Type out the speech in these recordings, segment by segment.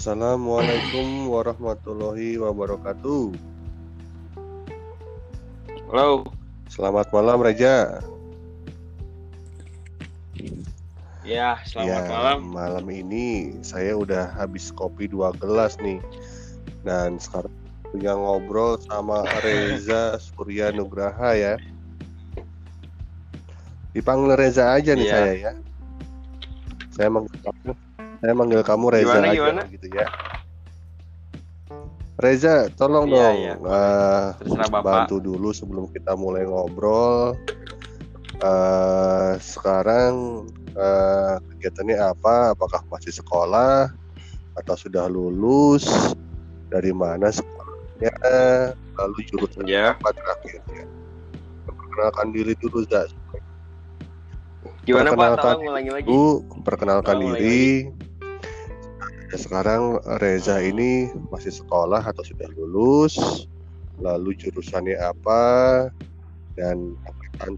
Assalamualaikum warahmatullahi wabarakatuh. Halo. Selamat malam Reja. Ya, selamat ya, malam. Malam ini saya udah habis kopi dua gelas nih. Dan sekarang punya ngobrol sama Reza Surya Nugraha ya. Dipanggil Reza aja nih ya. saya ya. Saya kamu, saya manggil kamu Reza gimana, aja gimana? gitu ya. Reza, tolong iya, dong iya. Uh, bantu dulu sebelum kita mulai ngobrol. Uh, sekarang uh, kegiatannya apa? Apakah masih sekolah atau sudah lulus? Dari mana sekolahnya? Lalu jurusan yeah. apa terakhirnya? Perkenalkan diri dulu, Zaz. Gimana Pak? Tolong ulangi lagi. Bu, perkenalkan diri. Lagi Ya, sekarang Reza ini masih sekolah atau sudah lulus, lalu jurusannya apa, dan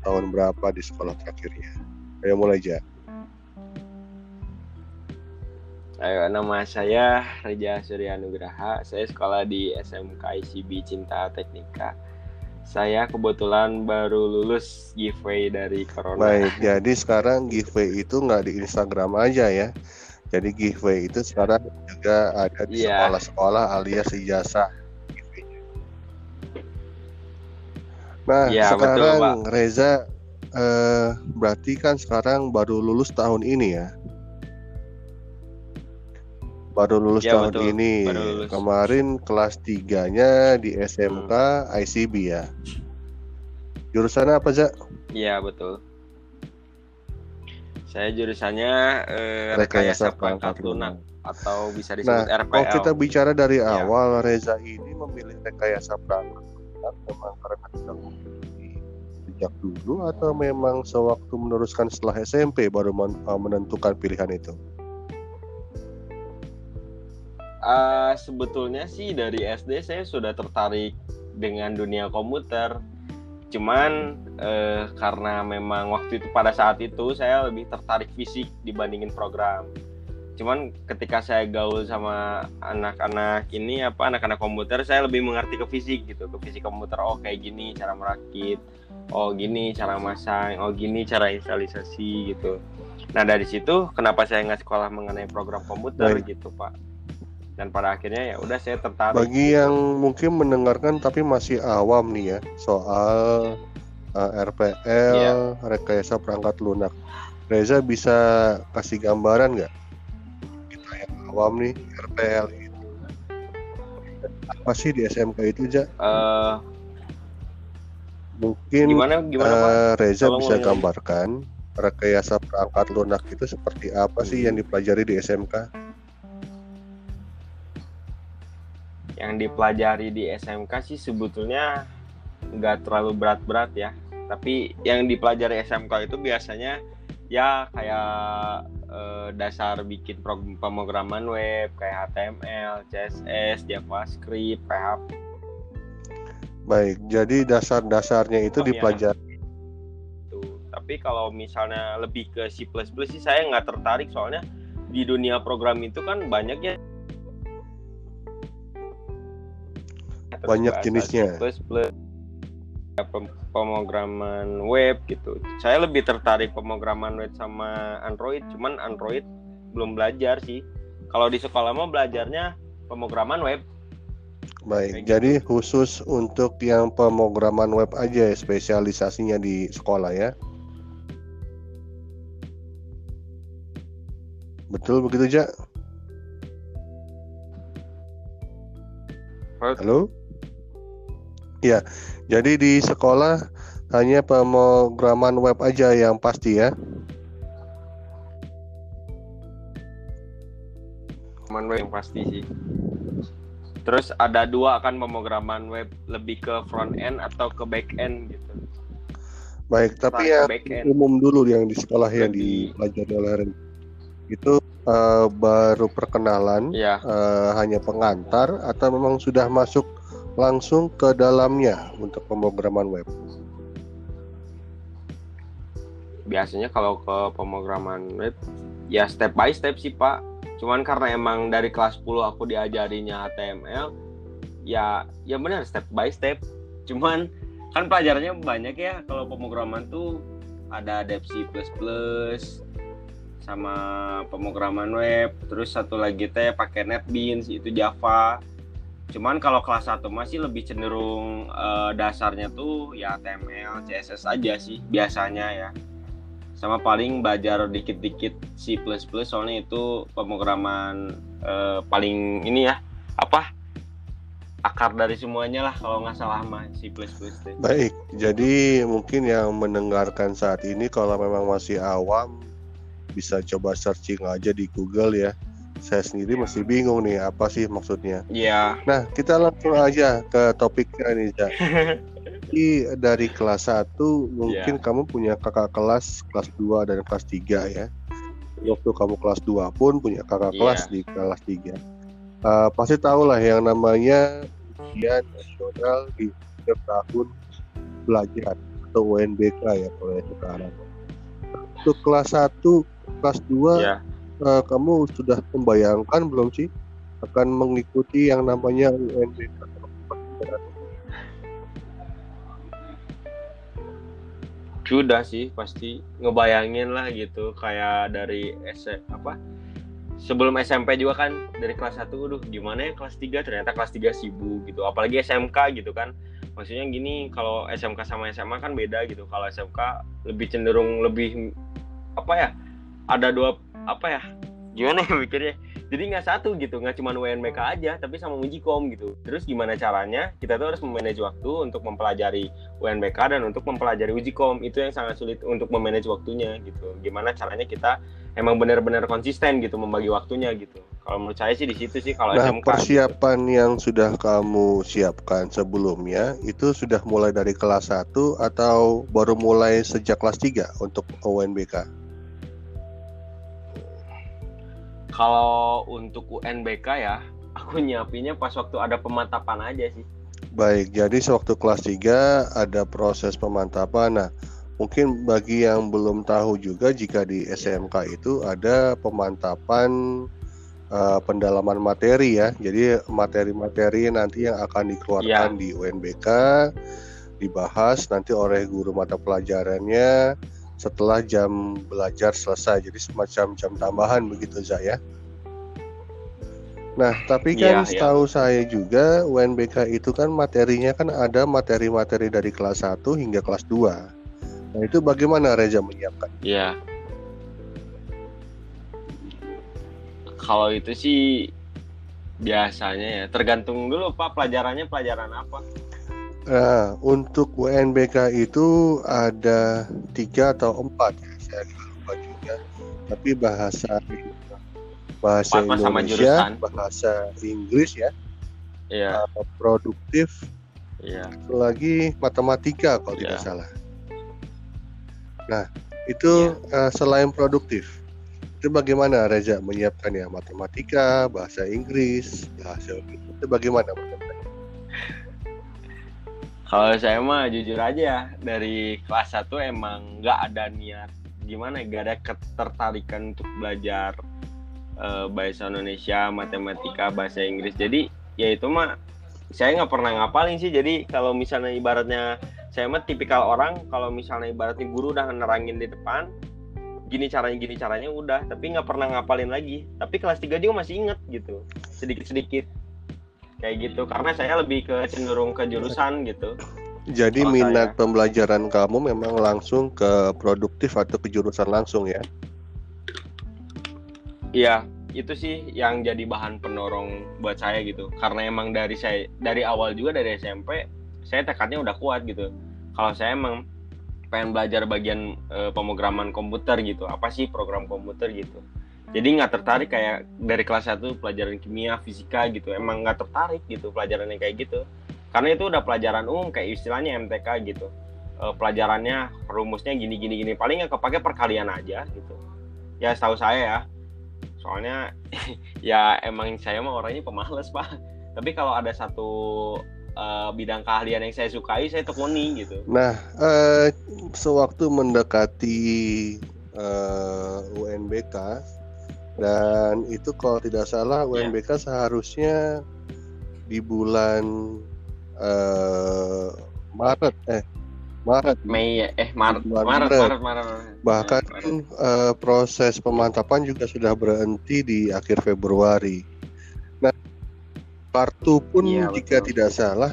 tahun berapa di sekolah terakhirnya. Ayo mulai aja. Ayo, nama saya Reza Surya Nugraha. Saya sekolah di SMK ICB Cinta Teknika. Saya kebetulan baru lulus giveaway dari Corona. Baik, jadi sekarang giveaway itu nggak di Instagram aja ya, jadi giveaway itu sekarang juga ada di yeah. sekolah-sekolah alias ijazah. Nah yeah, sekarang betul, Reza eh, berarti kan sekarang baru lulus tahun ini ya? Baru lulus ya, tahun betul. ini. lulus. Kemarin kelas tiganya di SMK hmm. ICB ya. Jurusan apa, Zak? Iya, betul. Saya jurusannya eh, rekayasa perangkat lunak atau bisa disebut nah, RPL. Kalau kita bicara dari ya. awal Reza ini memilih rekayasa perangkat lunak memang karena sudah sejak dulu atau memang sewaktu meneruskan setelah SMP baru eh, menentukan pilihan itu? Uh, sebetulnya sih dari SD saya sudah tertarik dengan dunia komputer cuman eh, karena memang waktu itu pada saat itu saya lebih tertarik fisik dibandingin program. Cuman ketika saya gaul sama anak-anak ini apa anak-anak komputer saya lebih mengerti ke fisik gitu. Ke fisik komputer oh kayak gini cara merakit oh gini cara masang oh gini cara instalisasi gitu. Nah dari situ kenapa saya nggak sekolah mengenai program komputer Baik. gitu pak dan pada akhirnya ya udah saya tertarik. Bagi yang mungkin mendengarkan tapi masih awam nih ya soal uh, eh, RPL yeah. rekayasa perangkat lunak. Reza bisa kasih gambaran nggak? Kita yang awam nih RPL itu apa sih di SMK itu ja? Uh, mungkin gimana, gimana, uh, Reza bisa gambarkan rekayasa perangkat lunak itu seperti apa sih yang dipelajari di SMK? Yang dipelajari di SMK sih sebetulnya nggak terlalu berat-berat ya tapi yang dipelajari SMK itu biasanya ya kayak eh, dasar bikin pemrograman web kayak HTML, CSS, JavaScript, PHP. Baik, jadi dasar-dasarnya itu dipelajari. Tuh. Tapi kalau misalnya lebih ke C++ sih saya nggak tertarik soalnya di dunia program itu kan banyak ya banyak jenisnya. plus plus pemrograman web gitu. Saya lebih tertarik pemrograman web sama Android cuman Android belum belajar sih. Kalau di sekolah mau belajarnya pemrograman web. Baik jadi gitu. khusus untuk yang pemrograman web aja ya spesialisasinya di sekolah ya. Betul begitu ja halo Ya, jadi di sekolah hanya pemrograman web aja yang pasti ya. Pemrograman web yang pasti sih. Terus ada dua kan pemrograman web lebih ke front end atau ke back end gitu. Baik, tapi ya umum dulu yang di sekolah yang dipelajari oleh Ren. Itu uh, baru perkenalan, ya. uh, hanya pengantar atau memang sudah masuk langsung ke dalamnya untuk pemrograman web? Biasanya kalau ke pemrograman web ya step by step sih Pak. cuman karena emang dari kelas 10 aku diajarinya HTML ya ya benar step by step cuman kan pelajarannya banyak ya kalau pemrograman tuh ada Dev C++ sama pemrograman web terus satu lagi teh pakai NetBeans itu Java cuman kalau kelas 1 masih lebih cenderung uh, dasarnya tuh ya HTML CSS aja sih biasanya ya sama paling belajar dikit-dikit C++ soalnya itu pemrograman uh, paling ini ya apa akar dari semuanya lah kalau nggak salah mah C++ Baik, jadi mungkin yang mendengarkan saat ini kalau memang masih awam bisa coba searching aja di Google ya. Saya sendiri masih bingung nih apa sih maksudnya. Iya. Nah, kita langsung aja ke topiknya nih, Ja. Jadi dari kelas 1 mungkin yeah. kamu punya kakak kelas kelas 2 dan kelas 3 ya. Waktu kamu kelas 2 pun punya kakak yeah. kelas di kelas 3. Uh, pasti tahu lah yang namanya ujian nasional di setiap tahun belajar atau UNBK ya kalau yang sekarang. Untuk kelas 1, kelas 2 yeah. Uh, kamu sudah membayangkan belum sih akan mengikuti yang namanya UNBK sudah sih pasti ngebayangin lah gitu. Kayak dari S apa? Sebelum SMP juga kan dari kelas 1 udah gimana ya kelas 3 ternyata kelas 3 sibuk gitu. Apalagi SMK gitu kan. Maksudnya gini kalau SMK sama SMA kan beda gitu. Kalau SMK lebih cenderung lebih apa ya ada dua apa ya gimana ya mikirnya? Jadi nggak satu gitu nggak cuma UNBK aja tapi sama Mujikom gitu. Terus gimana caranya? Kita tuh harus memanage waktu untuk mempelajari UNBK dan untuk mempelajari Ujikom itu yang sangat sulit untuk memanage waktunya gitu. Gimana caranya kita emang benar-benar konsisten gitu membagi waktunya gitu. Kalau menurut saya sih di situ sih kalau nah, SMK persiapan gitu. yang sudah kamu siapkan sebelumnya itu sudah mulai dari kelas 1 atau baru mulai sejak kelas 3 untuk UNBK Kalau untuk UNBK ya, aku nyiapinnya pas waktu ada pemantapan aja sih. Baik, jadi sewaktu kelas 3 ada proses pemantapan. Nah, mungkin bagi yang belum tahu juga jika di SMK itu ada pemantapan uh, pendalaman materi ya. Jadi materi-materi nanti yang akan dikeluarkan ya. di UNBK dibahas nanti oleh guru mata pelajarannya setelah jam belajar selesai. Jadi semacam jam tambahan begitu Zaya. Nah, tapi kan yeah, iya. setahu yeah. saya juga UNBK itu kan materinya kan ada materi-materi dari kelas 1 hingga kelas 2. Nah, itu bagaimana Reza menyiapkan? Iya. Yeah. Kalau itu sih biasanya ya, tergantung dulu Pak pelajarannya pelajaran apa. Nah, untuk UNBK itu ada tiga atau empat ya, saya lupa juga. Tapi bahasa bahasa Indonesia, bahasa Inggris ya, yeah. uh, produktif, yeah. lagi matematika kalau yeah. tidak salah. Nah, itu yeah. uh, selain produktif, itu bagaimana Reza menyiapkan ya matematika, bahasa Inggris, bahasa itu bagaimana? Kalau saya mah jujur aja dari kelas 1 emang nggak ada niat gimana nggak ada ketertarikan untuk belajar uh, bahasa Indonesia, matematika, bahasa Inggris. Jadi ya itu mah saya nggak pernah ngapalin sih. Jadi kalau misalnya ibaratnya saya mah tipikal orang kalau misalnya ibaratnya guru udah nerangin di depan gini caranya gini caranya udah tapi nggak pernah ngapalin lagi tapi kelas 3 juga masih inget gitu sedikit sedikit kayak gitu. Karena saya lebih ke cenderung ke jurusan gitu. Jadi Kalau minat saya. pembelajaran kamu memang langsung ke produktif atau ke jurusan langsung ya? Iya itu sih yang jadi bahan penorong buat saya gitu. Karena emang dari saya dari awal juga dari SMP saya tekadnya udah kuat gitu. Kalau saya emang pengen belajar bagian e, pemrograman komputer gitu. Apa sih program komputer gitu jadi nggak tertarik kayak dari kelas 1 pelajaran kimia fisika gitu. Emang nggak tertarik gitu pelajaran yang kayak gitu. Karena itu udah pelajaran umum kayak istilahnya MTK gitu. E, pelajarannya rumusnya gini gini gini. Paling nggak kepake perkalian aja gitu. Ya setahu saya ya. Soalnya ya emang saya mah orangnya pemalas pak. Tapi kalau ada satu uh, bidang keahlian yang saya sukai saya tekuni gitu. Nah uh, sewaktu mendekati uh, UNBK dan itu kalau tidak salah UNBK ya. seharusnya di bulan uh, Maret eh Maret Mei ya eh Maret Maret, Maret, Maret, Maret, Maret. bahkan Maret. Uh, proses pemantapan juga sudah berhenti di akhir Februari nah kartu pun ya, jika betul. tidak salah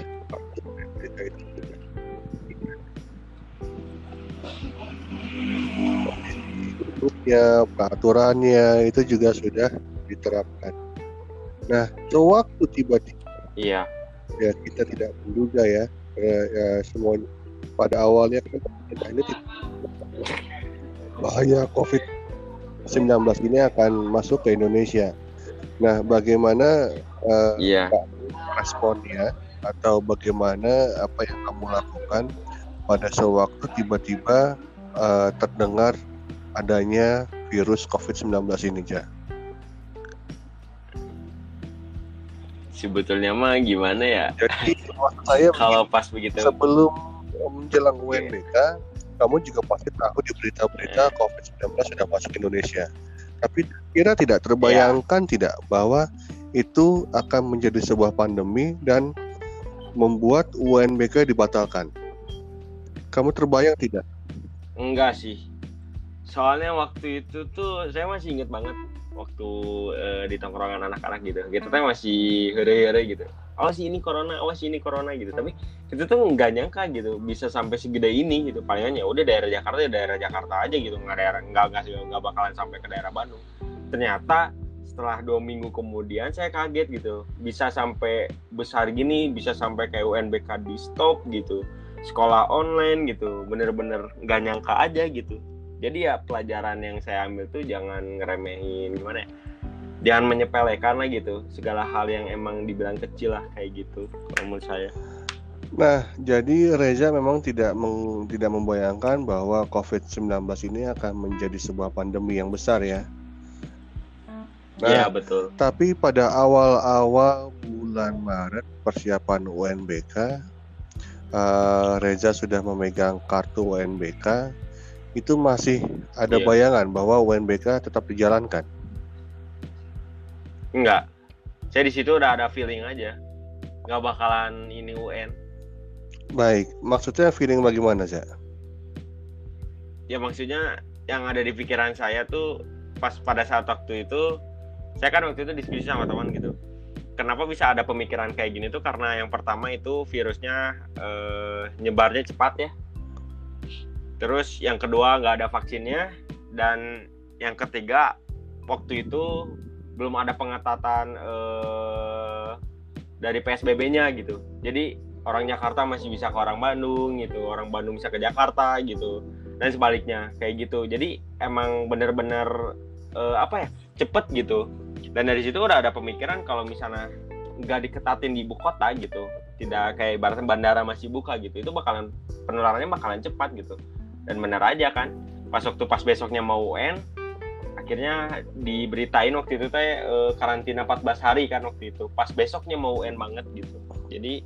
bentuknya, peraturannya itu juga sudah diterapkan. Nah, sewaktu tiba-tiba, iya, ya kita tidak menduga ya, ya, ya semua pada awalnya kan ini bahaya COVID-19 ini akan masuk ke Indonesia. Nah, bagaimana uh, iya. responnya atau bagaimana apa yang kamu lakukan pada sewaktu tiba-tiba uh, terdengar adanya virus COVID-19 ini, Ja? Sebetulnya mah gimana ya? Jadi saya kalau pas begitu sebelum menjelang UNBK, yeah. kamu juga pasti tahu di berita-berita yeah. COVID-19 sudah masuk Indonesia. Tapi kira tidak terbayangkan yeah. tidak bahwa itu akan menjadi sebuah pandemi dan membuat UNBK dibatalkan. Kamu terbayang tidak? Enggak sih soalnya waktu itu tuh saya masih inget banget waktu uh, di tongkrongan anak-anak gitu. Kita tuh masih here-here gitu. Oh sih ini corona oh sih ini corona gitu. Tapi kita tuh nggak nyangka gitu bisa sampai segede ini gitu. Palingan ya udah daerah Jakarta ya daerah Jakarta aja gitu. Nggak daerah nggak nggak nggak bakalan sampai ke daerah Bandung. Ternyata setelah dua minggu kemudian saya kaget gitu. Bisa sampai besar gini bisa sampai kayak UNBK di stop gitu. Sekolah online gitu. Bener-bener nggak nyangka aja gitu jadi ya pelajaran yang saya ambil tuh jangan ngeremehin gimana ya jangan menyepelekan lah gitu segala hal yang emang dibilang kecil lah kayak gitu kalau menurut saya Nah, jadi Reza memang tidak meng, tidak membayangkan bahwa COVID-19 ini akan menjadi sebuah pandemi yang besar ya. Nah, ya, betul. Tapi pada awal-awal bulan Maret persiapan UNBK, uh, Reza sudah memegang kartu UNBK itu masih ada yeah. bayangan bahwa UNBK tetap dijalankan? Enggak. Saya di situ udah ada feeling aja. Nggak bakalan ini UN. Baik, maksudnya feeling bagaimana, sih? Ya maksudnya yang ada di pikiran saya tuh pas pada saat waktu itu saya kan waktu itu diskusi sama teman gitu. Kenapa bisa ada pemikiran kayak gini tuh karena yang pertama itu virusnya eh, nyebarnya cepat ya terus yang kedua nggak ada vaksinnya. Dan yang ketiga waktu itu belum ada pengetatan eh, dari PSBB-nya gitu. Jadi orang Jakarta masih bisa ke orang Bandung gitu. Orang Bandung bisa ke Jakarta gitu. Dan sebaliknya kayak gitu. Jadi emang bener-bener eh, apa ya cepet gitu. Dan dari situ udah ada pemikiran kalau misalnya nggak diketatin di ibu kota gitu. Tidak kayak ibaratnya bandara masih buka gitu. Itu bakalan penularannya bakalan cepat gitu dan benar aja kan pas waktu pas besoknya mau UN akhirnya diberitain waktu itu teh e, karantina 14 hari kan waktu itu. Pas besoknya mau UN banget gitu. Jadi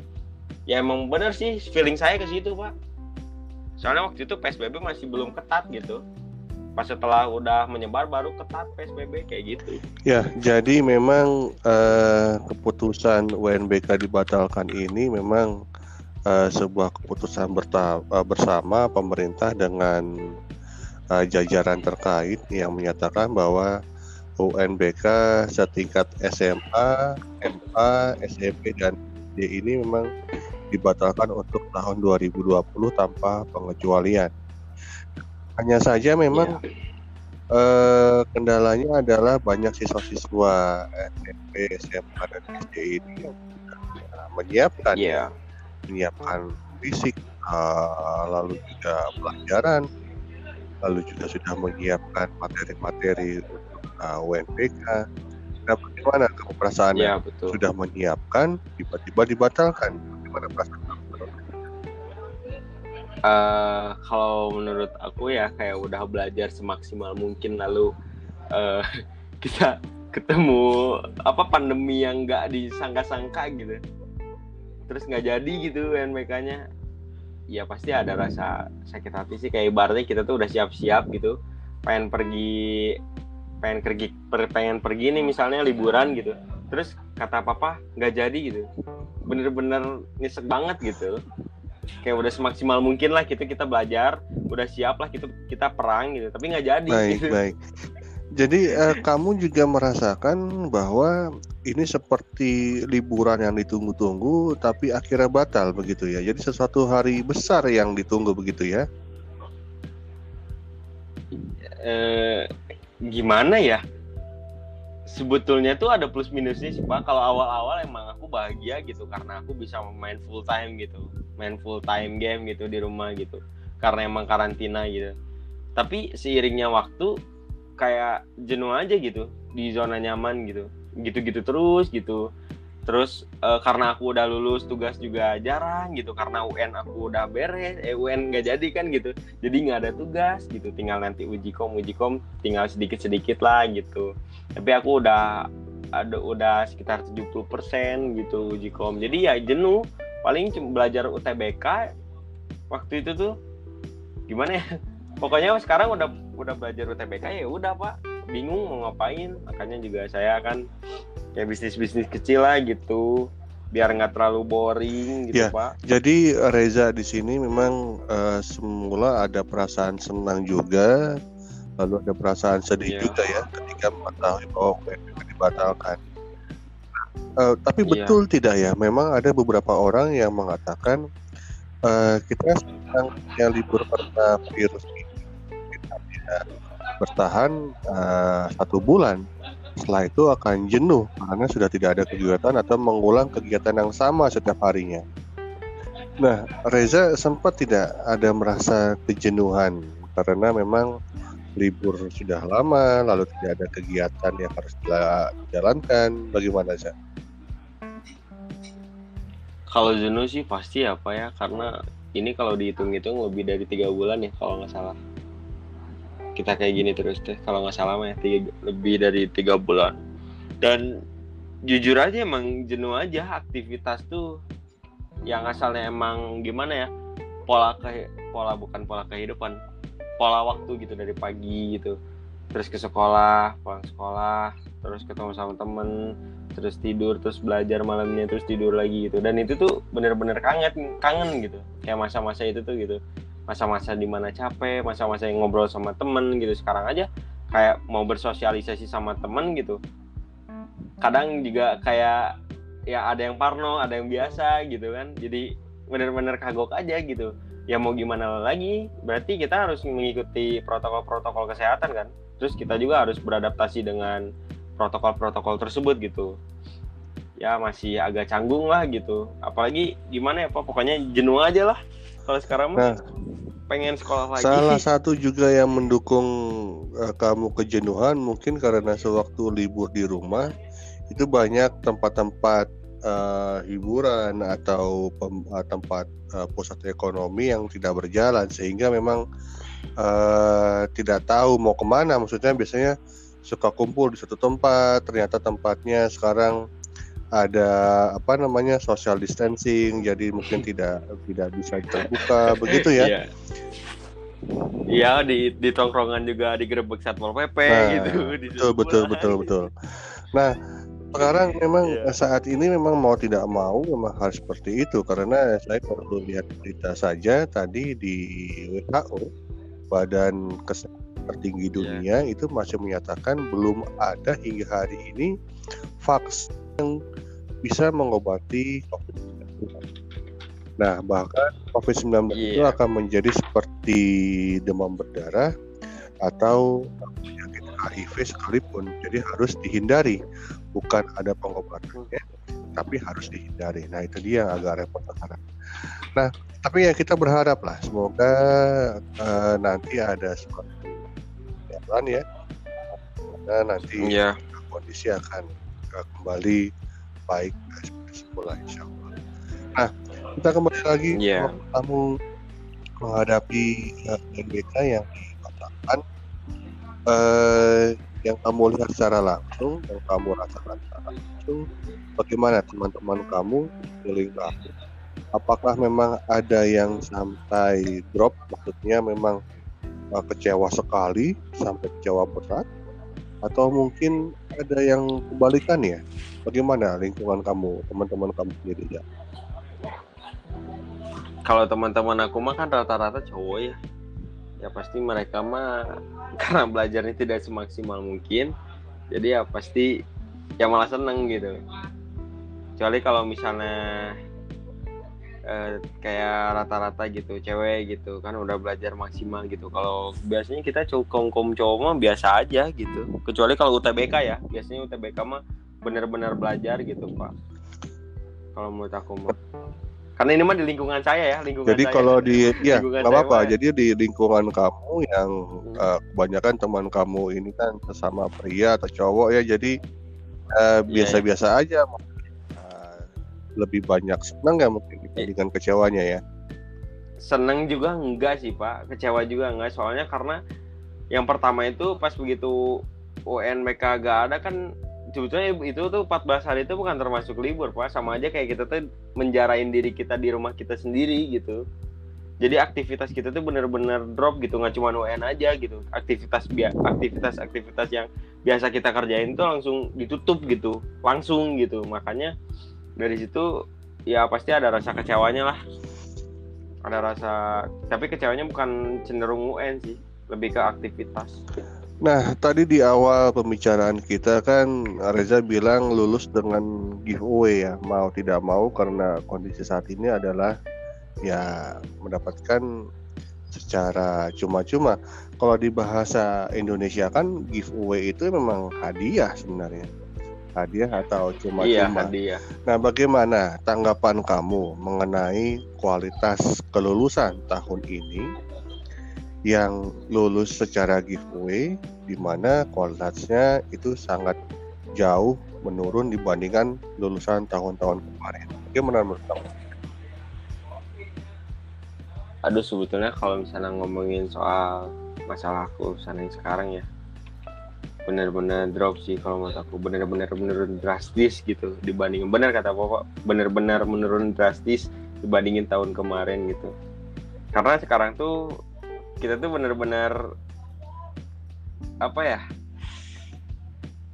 ya emang bener sih feeling saya ke situ pak. Soalnya waktu itu PSBB masih belum ketat gitu. Pas setelah udah menyebar baru ketat PSBB kayak gitu. Ya, jadi memang uh, keputusan UNBK dibatalkan ini memang uh, sebuah keputusan uh, bersama pemerintah dengan uh, jajaran terkait yang menyatakan bahwa UNBK setingkat SMA, MA, SMP dan D ini memang dibatalkan untuk tahun 2020 tanpa pengecualian. Hanya saja memang ya. eh, kendalanya adalah banyak siswa-siswa SMP, SMA dan SD ini yang menyiapkan ya menyiapkan fisik, uh, lalu juga pelajaran, lalu juga sudah menyiapkan materi-materi untuk uh, UNBK. Nah, bagaimana kamu perasaan ya, sudah menyiapkan, tiba-tiba dibatalkan? Bagaimana perasaan kamu? Uh, kalau menurut aku ya kayak udah belajar semaksimal mungkin lalu uh, kita ketemu apa pandemi yang nggak disangka-sangka gitu terus nggak jadi gitu UNBK-nya ya pasti ada rasa sakit hati sih kayak ibaratnya kita tuh udah siap-siap gitu. Pengen pergi pengen pergi pengen pergi nih misalnya liburan gitu. Terus kata papa nggak jadi gitu. Bener-bener nyesek banget gitu. Kayak udah semaksimal mungkin lah kita kita belajar udah siap lah kita kita perang gitu. Tapi nggak jadi. Baik gitu. baik jadi uh, kamu juga merasakan bahwa ini seperti liburan yang ditunggu-tunggu tapi akhirnya batal begitu ya. Jadi sesuatu hari besar yang ditunggu begitu ya. Eh, gimana ya? Sebetulnya tuh ada plus minusnya sih pak. Kalau awal-awal emang aku bahagia gitu karena aku bisa main full time gitu. Main full time game gitu di rumah gitu. Karena emang karantina gitu. Tapi seiringnya waktu kayak jenuh aja gitu di zona nyaman gitu. Gitu-gitu terus gitu. Terus uh, karena aku udah lulus tugas juga jarang gitu. Karena UN aku udah beres eh UN nggak jadi kan gitu. Jadi nggak ada tugas gitu. Tinggal nanti uji kom uji kom tinggal sedikit sedikit lah gitu. Tapi aku udah ada udah sekitar 70% gitu uji kom. Jadi ya jenuh. Paling belajar UTBK waktu itu tuh gimana ya? Pokoknya sekarang udah udah belajar UTBK ya udah pak bingung mau ngapain makanya juga saya kan kayak bisnis bisnis kecil lah gitu biar nggak terlalu boring gitu ya, pak. Jadi Reza di sini memang uh, semula ada perasaan senang juga, lalu ada perasaan sedih ya. juga ya ketika mengetahui bahwa PSBB dibatalkan. Uh, tapi ya. betul tidak ya? Memang ada beberapa orang yang mengatakan uh, kita sedang yang libur karena virus ini bertahan uh, satu bulan setelah itu akan jenuh karena sudah tidak ada kegiatan atau mengulang kegiatan yang sama setiap harinya. Nah, Reza sempat tidak ada merasa kejenuhan karena memang libur sudah lama, lalu tidak ada kegiatan yang harus dijalankan. Bagaimana sih? Kalau jenuh sih pasti apa ya, karena ini kalau dihitung-hitung lebih dari tiga bulan ya kalau nggak salah kita kayak gini terus deh kalau nggak salah ya tiga, lebih dari tiga bulan. Dan jujur aja emang jenuh aja aktivitas tuh yang asalnya emang gimana ya pola ke pola bukan pola kehidupan pola waktu gitu dari pagi gitu. Terus ke sekolah pulang sekolah terus ketemu sama temen terus tidur terus belajar malamnya terus tidur lagi gitu. Dan itu tuh bener-bener kangen kangen gitu. Kayak masa-masa itu tuh gitu masa-masa di mana capek masa-masa yang ngobrol sama temen gitu. Sekarang aja kayak mau bersosialisasi sama temen gitu. Kadang juga kayak ya ada yang parno ada yang biasa gitu kan. Jadi bener-bener kagok aja gitu. Ya mau gimana lagi berarti kita harus mengikuti protokol-protokol kesehatan kan. Terus kita juga harus beradaptasi dengan protokol-protokol tersebut gitu. Ya masih agak canggung lah gitu. Apalagi gimana ya pak? Pokoknya jenuh aja lah kalau sekarang mah nah, pengen sekolah lagi. Salah satu juga yang mendukung uh, kamu kejenuhan mungkin karena sewaktu libur di rumah itu banyak tempat-tempat uh, hiburan atau pem, uh, tempat uh, pusat ekonomi yang tidak berjalan sehingga memang uh, tidak tahu mau ke mana. Maksudnya biasanya suka kumpul di satu tempat, ternyata tempatnya sekarang ada apa namanya social distancing jadi mungkin tidak tidak bisa terbuka begitu ya iya Iya di di tongkrongan juga digerebek satpol pp nah, gitu betul betul betul betul nah sekarang memang yeah. saat ini memang mau tidak mau memang harus seperti itu karena saya perlu lihat berita saja tadi di WHO Badan Kesehatan tertinggi iya. dunia yeah. itu masih menyatakan belum ada hingga hari ini vaksin yang bisa mengobati COVID-19. Nah, bahkan COVID-19 yeah. itu iya. akan menjadi seperti demam berdarah atau penyakit HIV sekalipun. Jadi harus dihindari. Bukan ada pengobatannya, tapi harus dihindari. Nah, itu dia yang agak repot sekarang. Nah, tapi ya kita berharap lah semoga uh, nanti ada seperti jalan ya. Nah, nanti yeah. kondisi akan uh, kembali baik seperti semula insya Allah. Nah kita kembali lagi yeah. kamu menghadapi uh, eh, NBK yang dibatalkan uh, yang kamu lihat secara langsung, yang kamu rasakan secara langsung, bagaimana teman-teman kamu feeling kamu? Apakah memang ada yang sampai drop, maksudnya memang uh, kecewa sekali sampai kecewa berat, atau mungkin ada yang kebalikan ya? Bagaimana lingkungan kamu teman-teman kamu sendiri ya? Kalau teman-teman aku mah kan rata-rata cowok ya. Ya pasti mereka mah karena belajarnya tidak semaksimal mungkin jadi ya pasti ya malah seneng gitu. Kecuali kalau misalnya eh, kayak rata-rata gitu cewek gitu kan udah belajar maksimal gitu. Kalau biasanya kita cowok kaum cowok mah biasa aja gitu. Kecuali kalau UTBK ya biasanya UTBK mah benar-benar belajar gitu pak. Kalau menurut aku mah. Karena ini mah di lingkungan saya ya lingkungan jadi saya. kalau di ya nggak apa-apa. ya. jadi di lingkungan kamu yang uh, kebanyakan teman kamu ini kan sesama pria atau cowok ya. Jadi uh, biasa-biasa yeah, yeah. aja lebih banyak senang nggak mungkin dibandingkan iya. kecewanya ya? Seneng juga enggak sih pak, kecewa juga enggak. Soalnya karena yang pertama itu pas begitu UNBK gak ada kan sebetulnya itu tuh 14 hari itu bukan termasuk libur pak. Sama aja kayak kita tuh menjarain diri kita di rumah kita sendiri gitu. Jadi aktivitas kita tuh bener-bener drop gitu nggak cuma UN aja gitu. Aktivitas aktivitas aktivitas yang biasa kita kerjain tuh langsung ditutup gitu langsung gitu. Makanya dari situ ya pasti ada rasa kecewanya lah. Ada rasa tapi kecewanya bukan cenderung UN sih. Lebih ke aktivitas. Nah tadi di awal pembicaraan kita kan Reza bilang lulus dengan giveaway ya mau tidak mau karena kondisi saat ini adalah ya mendapatkan secara cuma-cuma. Kalau di bahasa Indonesia kan giveaway itu memang hadiah sebenarnya hadiah atau cuma-cuma. Iya, hadiah. Nah, bagaimana tanggapan kamu mengenai kualitas kelulusan tahun ini yang lulus secara giveaway di mana kualitasnya itu sangat jauh menurun dibandingkan lulusan tahun-tahun kemarin. Bagaimana menurut kamu? Aduh sebetulnya kalau misalnya ngomongin soal masalah kelulusan yang sekarang ya benar-benar drop sih kalau menurut aku. Benar-benar menurun drastis gitu dibandingin. Benar kata pokok benar-benar menurun drastis dibandingin tahun kemarin gitu. Karena sekarang tuh kita tuh benar-benar apa ya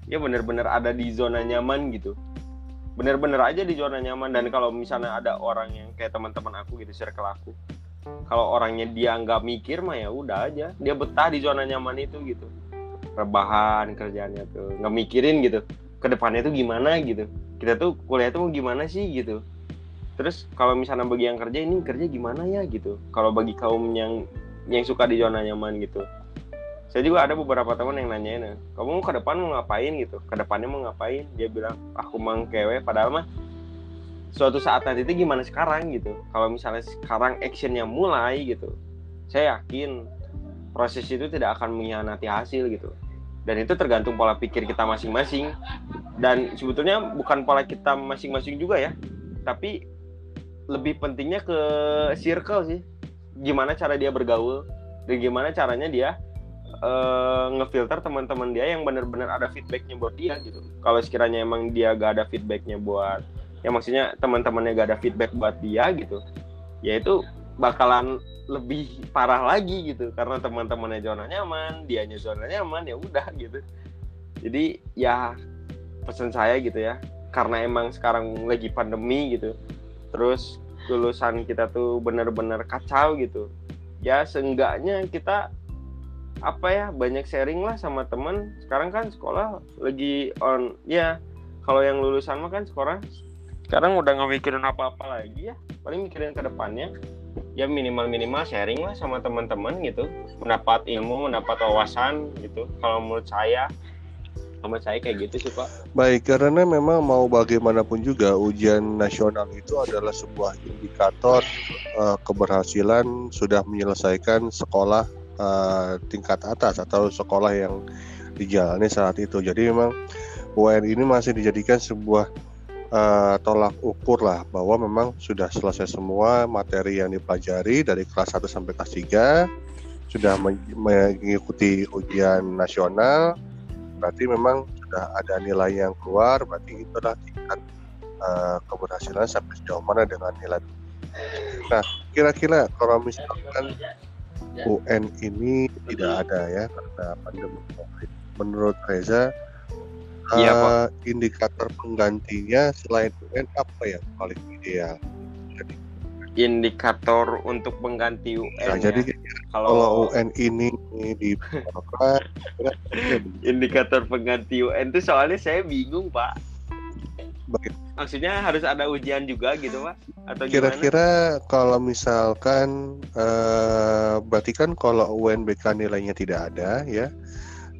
ya benar-benar ada di zona nyaman gitu. Benar-benar aja di zona nyaman. Dan kalau misalnya ada orang yang kayak teman-teman aku gitu circle aku kalau orangnya dia nggak mikir mah ya udah aja. Dia betah di zona nyaman itu gitu rebahan kerjaannya tuh. Nggak mikirin gitu ke depannya tuh gimana gitu. Kita tuh kuliah tuh gimana sih gitu. Terus kalau misalnya bagi yang kerja ini kerja gimana ya? gitu. Kalau bagi kaum yang yang suka di zona nyaman gitu. Saya juga ada beberapa teman yang nanyain kamu ke depan mau ngapain? gitu. Ke depannya mau ngapain? Dia bilang aku mangkewe padahal mah suatu saat nanti itu gimana sekarang gitu. Kalau misalnya sekarang actionnya mulai gitu saya yakin proses itu tidak akan mengkhianati hasil gitu dan itu tergantung pola pikir kita masing-masing. Dan sebetulnya bukan pola kita masing-masing juga ya. Tapi lebih pentingnya ke circle sih. Gimana cara dia bergaul dan gimana caranya dia uh, ngefilter teman-teman dia yang benar-benar ada feedbacknya buat dia gitu. Kalau sekiranya emang dia gak ada feedbacknya buat ya maksudnya teman-temannya gak ada feedback buat dia gitu ya itu bakalan lebih parah lagi gitu karena teman-temannya zona nyaman, dianya zona nyaman ya udah gitu. Jadi ya pesan saya gitu ya, karena emang sekarang lagi pandemi gitu. Terus lulusan kita tuh bener-bener kacau gitu. Ya seenggaknya kita apa ya banyak sharing lah sama teman. Sekarang kan sekolah lagi on ya kalau yang lulusan mah kan sekolah sekarang udah nggak mikirin apa-apa lagi ya paling mikirin ke depannya ya minimal minimal sharing lah sama teman-teman gitu. Mendapat ilmu mendapat wawasan gitu. Kalau menurut saya sama saya kayak gitu sih pak. Baik karena memang mau bagaimanapun juga ujian nasional itu adalah sebuah indikator uh, keberhasilan sudah menyelesaikan sekolah uh, tingkat atas atau sekolah yang dijalani saat itu. Jadi memang UN ini masih dijadikan sebuah uh, tolak ukur lah bahwa memang sudah selesai semua materi yang dipelajari dari kelas 1 sampai kelas 3 sudah mengikuti ujian nasional berarti memang sudah ada nilai yang keluar berarti itu adalah tingkat uh, keberhasilan sampai sejauh mana dengan nilai. Nah kira-kira kalau misalkan UN ini tidak ada ya karena pandemi COVID. Menurut Reza Iya, uh, indikator penggantinya selain UN apa yang paling ideal? Indikator untuk pengganti UN. Nah, ya. jadi kalau kalau UN ini di apa? indikator pengganti UN itu soalnya saya bingung pak. Baik. Maksudnya harus ada ujian juga gitu pak? Atau gimana? Kira-kira kalau misalkan eh, berarti kan kalau UNBK nilainya tidak ada ya.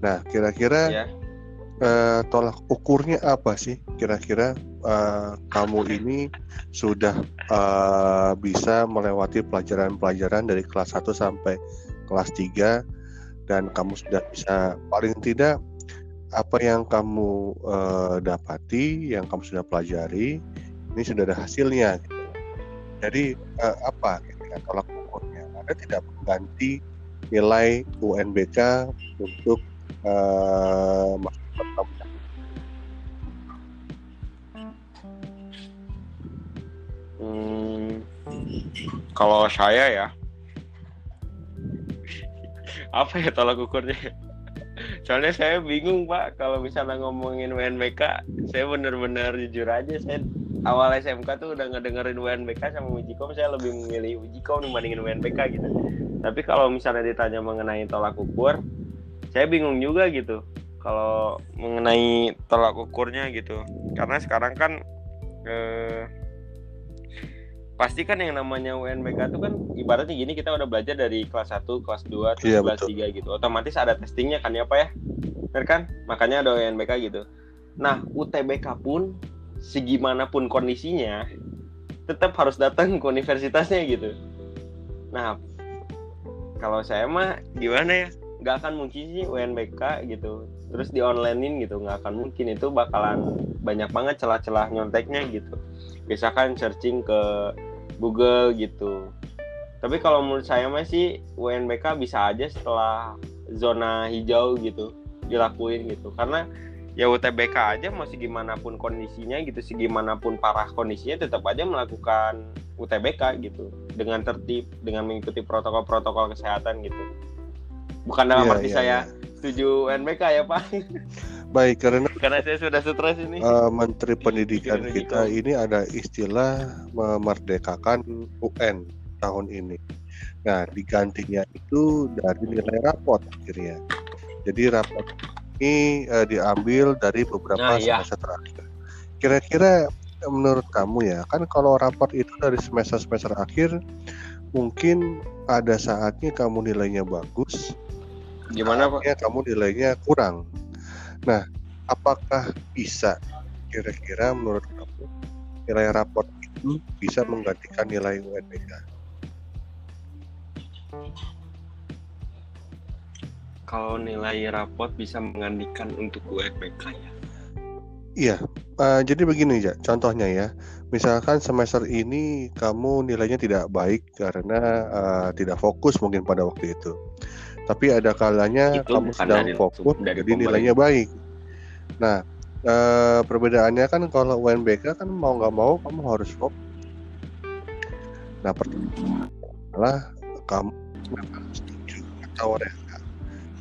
Nah, kira-kira Ya. Eh, tolak ukurnya apa sih? Kira-kira eh, kamu ini sudah eh, bisa melewati pelajaran-pelajaran dari kelas 1 sampai kelas 3 dan kamu sudah bisa paling tidak apa yang kamu eh, dapati, yang kamu sudah pelajari, ini sudah ada hasilnya. gitu. Jadi eh, apa gitu ya, tolak ukurnya? Ada tidak mengganti nilai UNBK untuk eh, kamu? Hmm, kalau saya ya, apa ya tolak ukurnya? Soalnya saya bingung pak, kalau misalnya ngomongin UNBK, saya bener-bener jujur aja, saya awal SMK tuh udah ngedengerin UNBK sama Ujikom, saya lebih memilih Ujikom dibandingin UNBK gitu. Tapi kalau misalnya ditanya mengenai tolak ukur, saya bingung juga gitu. Kalau mengenai tolak ukurnya gitu, karena sekarang kan eh, pasti kan yang namanya UNBK itu kan ibaratnya gini kita udah belajar dari kelas 1, kelas 2, terus Iya, kelas betul. 3 gitu. Otomatis ada testingnya kan ya Pak ya? Bener kan? Makanya ada UNBK gitu. Nah, UTBK pun segimanapun kondisinya tetap harus datang ke universitasnya gitu. Nah, kalau saya mah gimana ya? Nggak akan mungkin sih UNBK gitu. Terus di onlinein gitu, nggak akan mungkin itu bakalan banyak banget celah-celah nyonteknya gitu. Biasakan searching ke Google gitu. Tapi kalau menurut saya masih UNBK bisa aja setelah zona hijau gitu dilakuin gitu. Karena ya UTBK aja mau gimana pun kondisinya gitu, segimanapun parah kondisinya tetap aja melakukan UTBK gitu dengan tertib, dengan mengikuti protokol-protokol kesehatan gitu. Bukan dalam Iya, arti iya, saya iya. setuju UNBK ya Pak, Baik, karena karena saya sudah stres ini. eh, Menteri Pendidikan Pikiran kita gitu. ini ada istilah memerdekakan UN tahun ini. Nah, digantinya itu dari nilai rapot akhirnya. Jadi rapot ini eh, diambil dari beberapa Nah, iya. semester terakhir. Kira-kira menurut kamu ya, kan kalau rapot itu dari semester-semester akhir mungkin ada saatnya kamu nilainya bagus, Gimana Pak? kamu nilainya kurang. Nah, apakah bisa kira-kira menurut kamu nilai raport itu bisa menggantikan nilai UNBK? Kalau nilai rapot bisa menggantikan untuk UNBK ya. Iya, eh, jadi begini ya, contohnya ya. Misalkan semester ini kamu nilainya tidak baik karena eh, tidak fokus mungkin pada waktu itu. Tapi ada kalanya Itu kamu sedang dari- fokus, dari jadi nilainya baik. Nah, eh, perbedaannya kan kalau UNBK kan mau nggak mau kamu harus fokus. Nah, pertama adalah kamu setuju atau enggak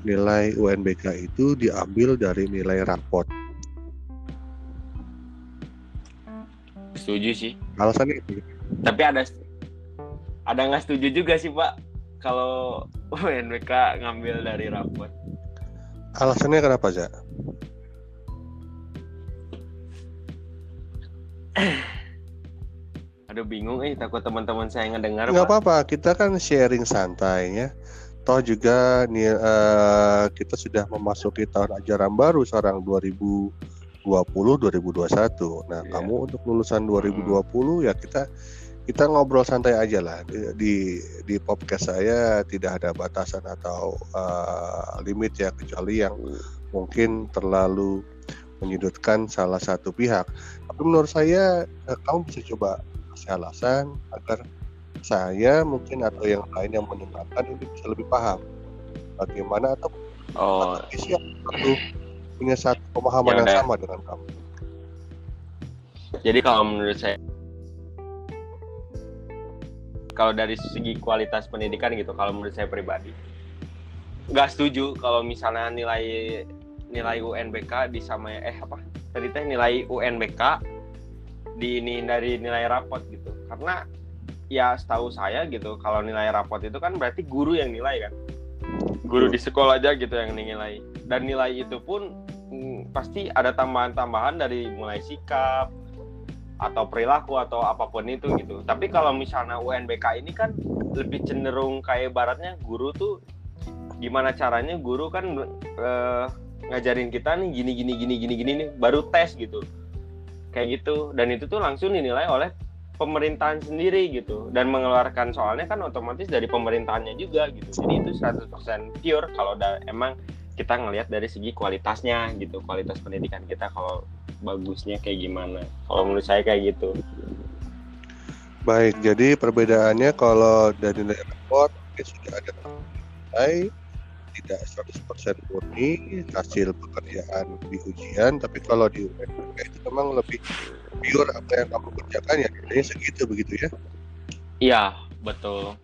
nilai UNBK itu diambil dari nilai raport. Setuju sih. Alasannya itu. Tapi ada ada nggak setuju juga sih Pak kalau UNBK ngambil dari rapot. Alasannya kenapa, Za? Aduh bingung eh takut teman-teman saya ngedengar Nggak Pak. apa-apa, kita kan sharing santai ya. Toh juga nih eh, kita sudah memasuki tahun ajaran baru sekarang 2020 2021. Nah, Iya. kamu untuk lulusan 2020 ya kita kita ngobrol santai aja lah di di, di podcast saya tidak ada batasan atau eh, limit ya kecuali yang mungkin terlalu menyudutkan salah satu pihak. Tapi menurut saya eh, kamu bisa coba kasih alasan agar saya mungkin atau yang lain yang mendengarkan ini bisa lebih paham bagaimana atau Oh, yang satu punya satu pemahaman Ya yang sama dengan kamu. jadi kalau menurut saya kalau dari segi kualitas pendidikan gitu kalau menurut saya pribadi. Nggak setuju kalau misalnya nilai nilai UNBK sama eh apa? Tadi teh nilai UNBK di ini dari nilai rapot gitu. Karena ya setahu saya gitu kalau nilai rapot itu kan berarti guru yang nilai kan. Guru di sekolah aja gitu yang nilai dan nilai itu pun mm, pasti ada tambahan-tambahan dari mulai sikap atau perilaku atau apa pun itu gitu. Tapi kalau misalnya UNBK ini kan lebih cenderung kayak baratnya guru tuh gimana caranya guru kan eh, ngajarin kita nih gini gini gini gini gini nih baru tes gitu. Kayak gitu. Dan itu tuh langsung dinilai oleh pemerintahan sendiri gitu. Dan mengeluarkan soalnya kan otomatis dari pemerintahannya juga gitu. Jadi itu 100% pure kalau emang kita ngelihat dari segi kualitasnya gitu kualitas pendidikan kita kalau bagusnya kayak gimana? Kalau menurut saya kayak gitu. Baik jadi perbedaannya kalau dari nilai raport sudah ada nilai tidak 100% murni hasil pekerjaan di ujian tapi kalau di UNBK itu memang lebih pure apa yang kamu kerjakan ya nilainya segitu begitu ya? Iya betul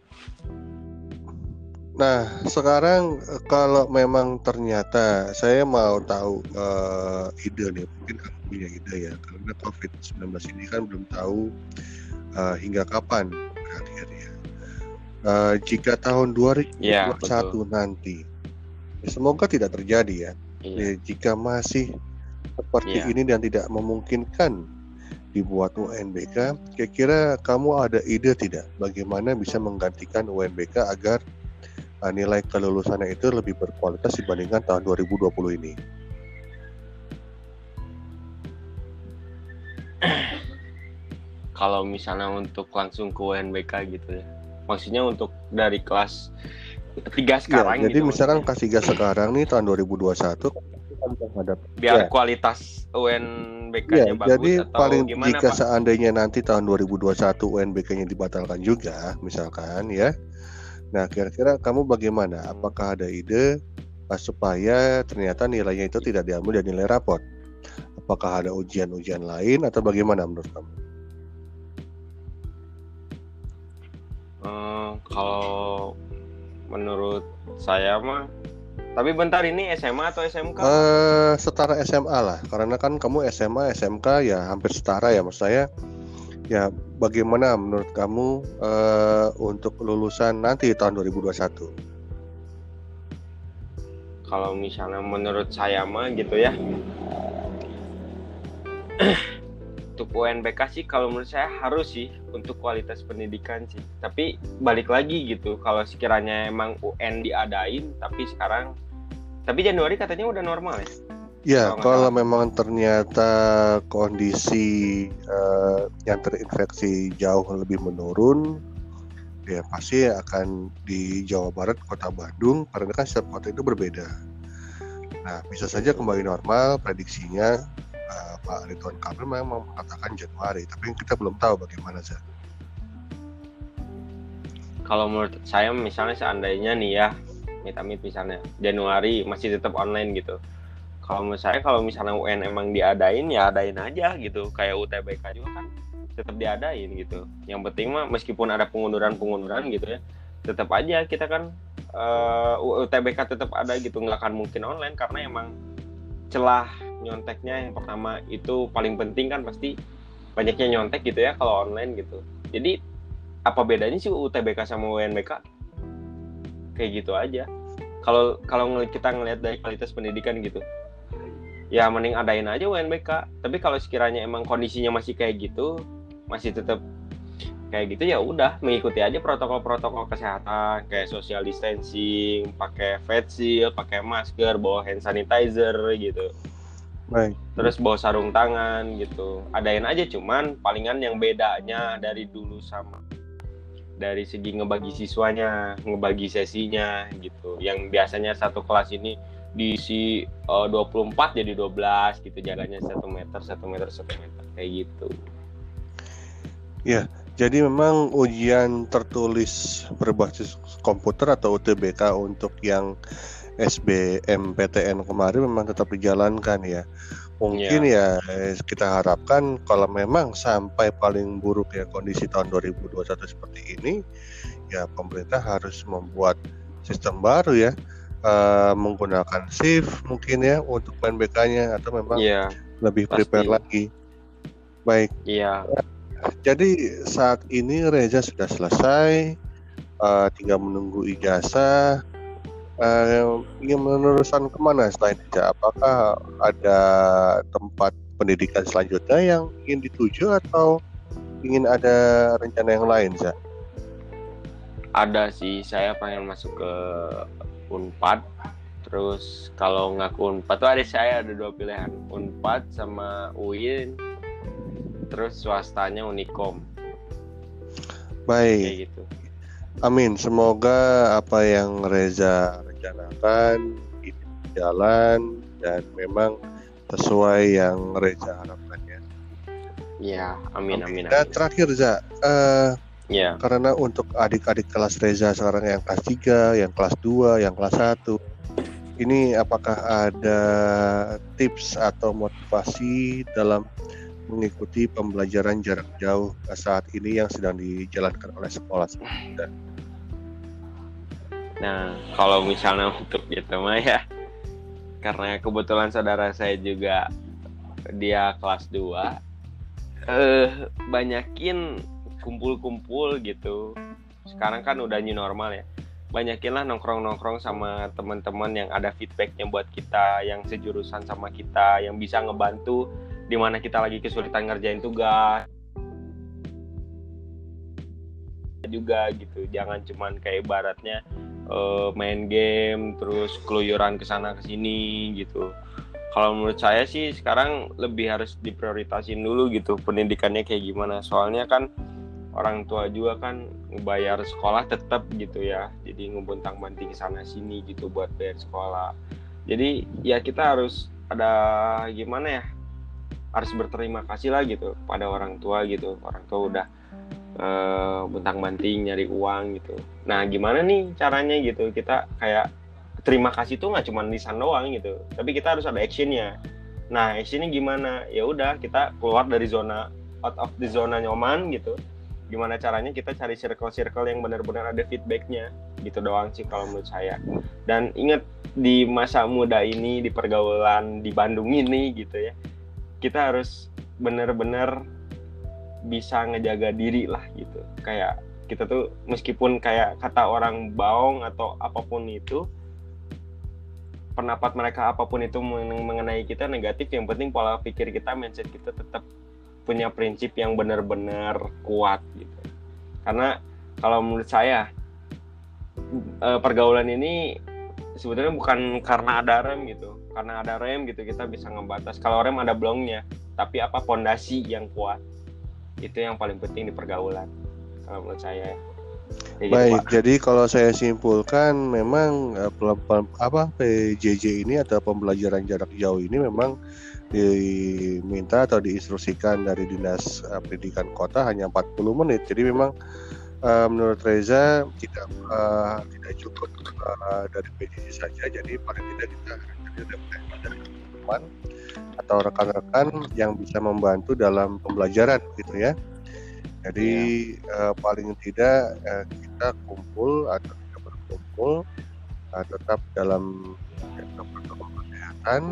Nah, sekarang eh, kalau memang ternyata saya mau tahu uh, ide nih, mungkin kamu punya ide ya, karena COVID-19 ini kan belum tahu uh, hingga kapan berakhir ya. Uh, jika tahun 2021 ya, nanti Ya, semoga tidak terjadi ya. Iya. ya jika masih seperti iya. ini dan tidak memungkinkan dibuat UNBK, kira-kira kamu ada ide tidak bagaimana bisa menggantikan UNBK agar nilai kelulusannya itu lebih berkualitas dibandingkan tahun 2020 ini? Kalau misalnya untuk langsung ke UNBK gitu ya, maksudnya untuk dari kelas tiga iya, sekarang ya, jadi gitu. misalkan kasih gas sekarang nih tahun 2021 biar ya. kualitas UNBK-nya ya, bagus jadi atau paling gimana, jika Pak? seandainya nanti tahun 2021 UNBK-nya dibatalkan juga misalkan ya nah kira-kira kamu bagaimana apakah ada ide uh, supaya ternyata nilainya itu tidak diambil dari nilai raport apakah ada ujian-ujian lain atau bagaimana menurut kamu uh, kalau menurut saya mah tapi bentar ini SMA atau SMK? Uh, eh, setara SMA lah, karena kan kamu SMA, SMK ya hampir setara ya maksud saya. Ya bagaimana menurut kamu uh, untuk lulusan nanti tahun 2021? Kalau misalnya menurut saya mah gitu ya. untuk UNBK sih kalau menurut saya harus sih untuk kualitas pendidikan sih tapi balik lagi gitu kalau sekiranya emang UN diadain tapi sekarang tapi Januari katanya udah normal ya Ya, kalau, kalau memang ternyata kondisi uh, yang terinfeksi jauh lebih menurun, ya pasti akan di Jawa Barat, Kota Bandung, karena kan setiap kota itu berbeda. Nah, bisa saja kembali normal, prediksinya uh, Pak Ridwan Kamil memang mengatakan Januari, tapi kita belum tahu bagaimana sih. Kalau menurut saya misalnya seandainya nih ya, mitamit misalnya Januari masih tetap online gitu. Kalau saya kalau misalnya UN emang diadain ya adain aja gitu, kayak UTBK juga kan tetap diadain gitu. Yang penting mah meskipun ada pengunduran-pengunduran gitu ya, tetap aja kita kan uh, eh, UTBK tetap ada gitu, nggak akan mungkin online karena emang celah nyonteknya yang pertama itu paling penting kan pasti banyaknya nyontek gitu ya kalau online gitu. Jadi apa bedanya sih UTBK sama UNBK kayak gitu aja. Kalau kalau kita ngelihat dari kualitas pendidikan gitu ya mending adain aja UNBK tapi kalau sekiranya emang kondisinya masih kayak gitu masih tetap kayak gitu ya udah mengikuti aja protokol-protokol kesehatan kayak social distancing, pakai face shield, pakai masker, bawa hand sanitizer gitu. Baik. Terus bawa sarung tangan gitu. Adain aja cuman palingan yang bedanya dari dulu sama dari segi ngebagi siswanya, ngebagi sesinya gitu. Yang biasanya satu kelas ini diisi uh, 24 jadi 12 gitu jalannya satu meter satu meter satu meter kayak gitu. Ya, jadi memang ujian tertulis berbasis komputer atau UTBK untuk yang SBMPTN kemarin memang tetap dijalankan ya. Mungkin yeah. ya kita harapkan kalau memang sampai paling buruk ya kondisi tahun 2021 seperti ini, ya pemerintah harus membuat sistem baru ya uh, menggunakan shift mungkin ya untuk main BK-nya atau memang yeah, lebih prepare pasti. lagi. Baik. Iya. Jadi saat ini Reza sudah selesai, uh, tinggal menunggu ijazah. Uh, ingin meneruskan ke mana selain ijazah? Apakah ada tempat pendidikan selanjutnya yang ingin dituju atau ingin ada rencana yang lain, Za? Ada sih, saya pengen masuk ke Unpad. Terus kalau nggak ke Unpad tuh ada saya ada dua pilihan, Unpad sama UIN. Terus swastanya Unikom. Baik. Kayak gitu. Amin. Semoga apa yang Reza rencanakan ini jalan dan memang sesuai yang Reza harapkan ya. Iya, amin amin. Dan amin. terakhir Za, eh, Iya. karena untuk adik-adik kelas Reza sekarang yang kelas 3, yang kelas 2, yang kelas 1 ini apakah ada tips atau motivasi dalam mengikuti pembelajaran jarak jauh saat ini yang sedang dijalankan oleh sekolah? Nah, kalau misalnya untuk gitu mah ya karena kebetulan saudara saya juga dia kelas 2 eh banyakin kumpul-kumpul gitu. Sekarang kan udah new normal ya. Banyakin lah nongkrong-nongkrong sama teman-teman yang ada feedbacknya buat kita, yang sejurusan sama kita, yang bisa ngebantu di mana kita lagi kesulitan ngerjain tugas juga gitu. Jangan cuman kayak ibaratnya eh, main game terus keluyuran ke sana ke sini gitu. Kalau menurut saya sih sekarang lebih harus diprioritasin dulu gitu pendidikannya kayak gimana. Soalnya kan orang tua juga kan bayar sekolah tetap gitu ya. Jadi ngebuntang banting sana sini gitu buat bayar sekolah. Jadi ya kita harus ada gimana ya? Harus berterima kasih lah gitu pada orang tua gitu. Orang tua udah eh, buntang banting nyari uang gitu. Nah gimana nih caranya gitu kita kayak terima kasih tuh nggak cuma lisan doang gitu, tapi kita harus ada actionnya. Nah actionnya gimana? Ya udah kita keluar dari zona out of the zona nyaman gitu. Gimana caranya kita cari circle-circle yang benar-benar ada feedbacknya gitu doang sih kalau menurut saya. Dan ingat di masa muda ini di pergaulan di Bandung ini gitu ya, kita harus benar-benar bisa ngejaga diri lah gitu. Kayak kita tuh meskipun kayak kata orang baong atau apa pun itu pendapat mereka apa pun itu mengenai kita negatif yang penting pola pikir kita mindset kita tetap punya prinsip yang benar-benar kuat gitu. Karena kalau menurut saya eh, pergaulan ini sebetulnya bukan karena ada rem gitu. Karena ada rem gitu kita bisa ngebatas. Kalau rem ada blongnya tapi apa pondasi yang kuat itu yang paling penting di pergaulan kalau menurut saya. Kayak Baik, gitu, jadi kalau saya simpulkan memang uh, apa PJJ ini atau pembelajaran jarak jauh ini memang diminta atau diinstruksikan dari Dinas uh, Pendidikan Kota hanya 40 menit. Jadi memang uh, menurut Reza tidak uh, tidak cukup uh, dari PJJ saja. Jadi paling tidak kita dari teman atau rekan-rekan yang bisa membantu dalam pembelajaran gitu ya. Jadi ya. uh, paling tidak uh, kita kumpul atau kita berkumpul uh, tetap dalam protokol kesehatan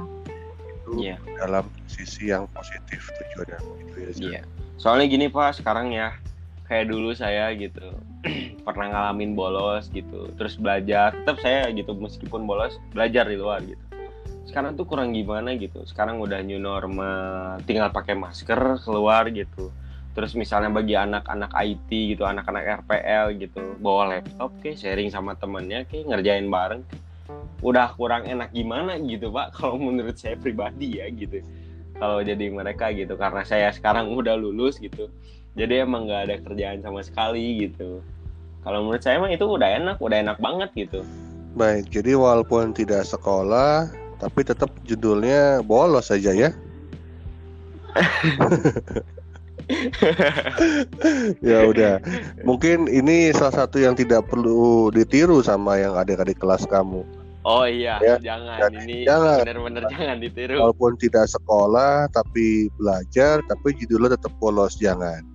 itu ya. dalam sisi yang positif tujuannya gitu ya. Iya. Soalnya gini Pak, sekarang ya kayak dulu saya gitu pernah ngalamin bolos gitu, terus belajar, tetap saya gitu meskipun bolos belajar di luar gitu. Sekarang tuh kurang gimana gitu. Sekarang udah new normal, tinggal pakai masker keluar gitu terus misalnya bagi anak-anak IT gitu anak-anak RPL gitu bawa laptop ke sharing sama temennya ke ngerjain bareng udah kurang enak gimana gitu pak? Kalau menurut saya pribadi ya gitu. Kalau jadi mereka gitu karena saya sekarang udah lulus gitu jadi emang nggak ada kerjaan sama sekali gitu. Kalau menurut saya emang itu udah enak udah enak banget gitu. Baik jadi walaupun tidak sekolah tapi tetap judulnya bolos saja ya ya udah. Mungkin ini salah satu yang tidak perlu ditiru sama yang adik-adik kelas kamu. Oh iya, ya? jangan Jadi, ini jangan. benar-benar jangan ditiru. Walaupun tidak sekolah tapi belajar tapi judulnya tetap polos jangan.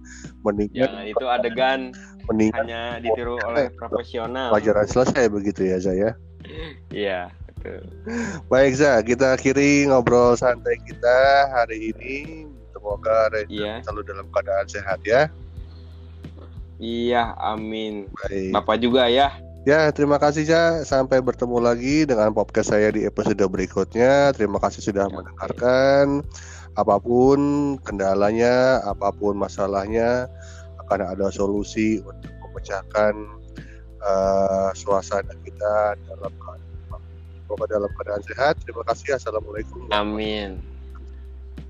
Mending jangan itu adegan Mending hanya ditiru oleh profesional. Pelajaran selesai begitu ya saya. Iya. Baik Za, kita akhiri ngobrol santai kita hari ini. Semoga Reza iya. selalu dalam keadaan sehat ya. Iya, amin. Baik. Bapak juga ya. Ya, terima kasih ya. Sampai bertemu lagi dengan podcast saya di episode berikutnya. Terima kasih sudah ya, mendengarkan. Apa pun kendalanya, apa pun masalahnya, akan ada solusi untuk memecahkan uh, suasana kita dalam keadaan dalam keadaan sehat. Terima kasih. Assalamualaikum. Amin.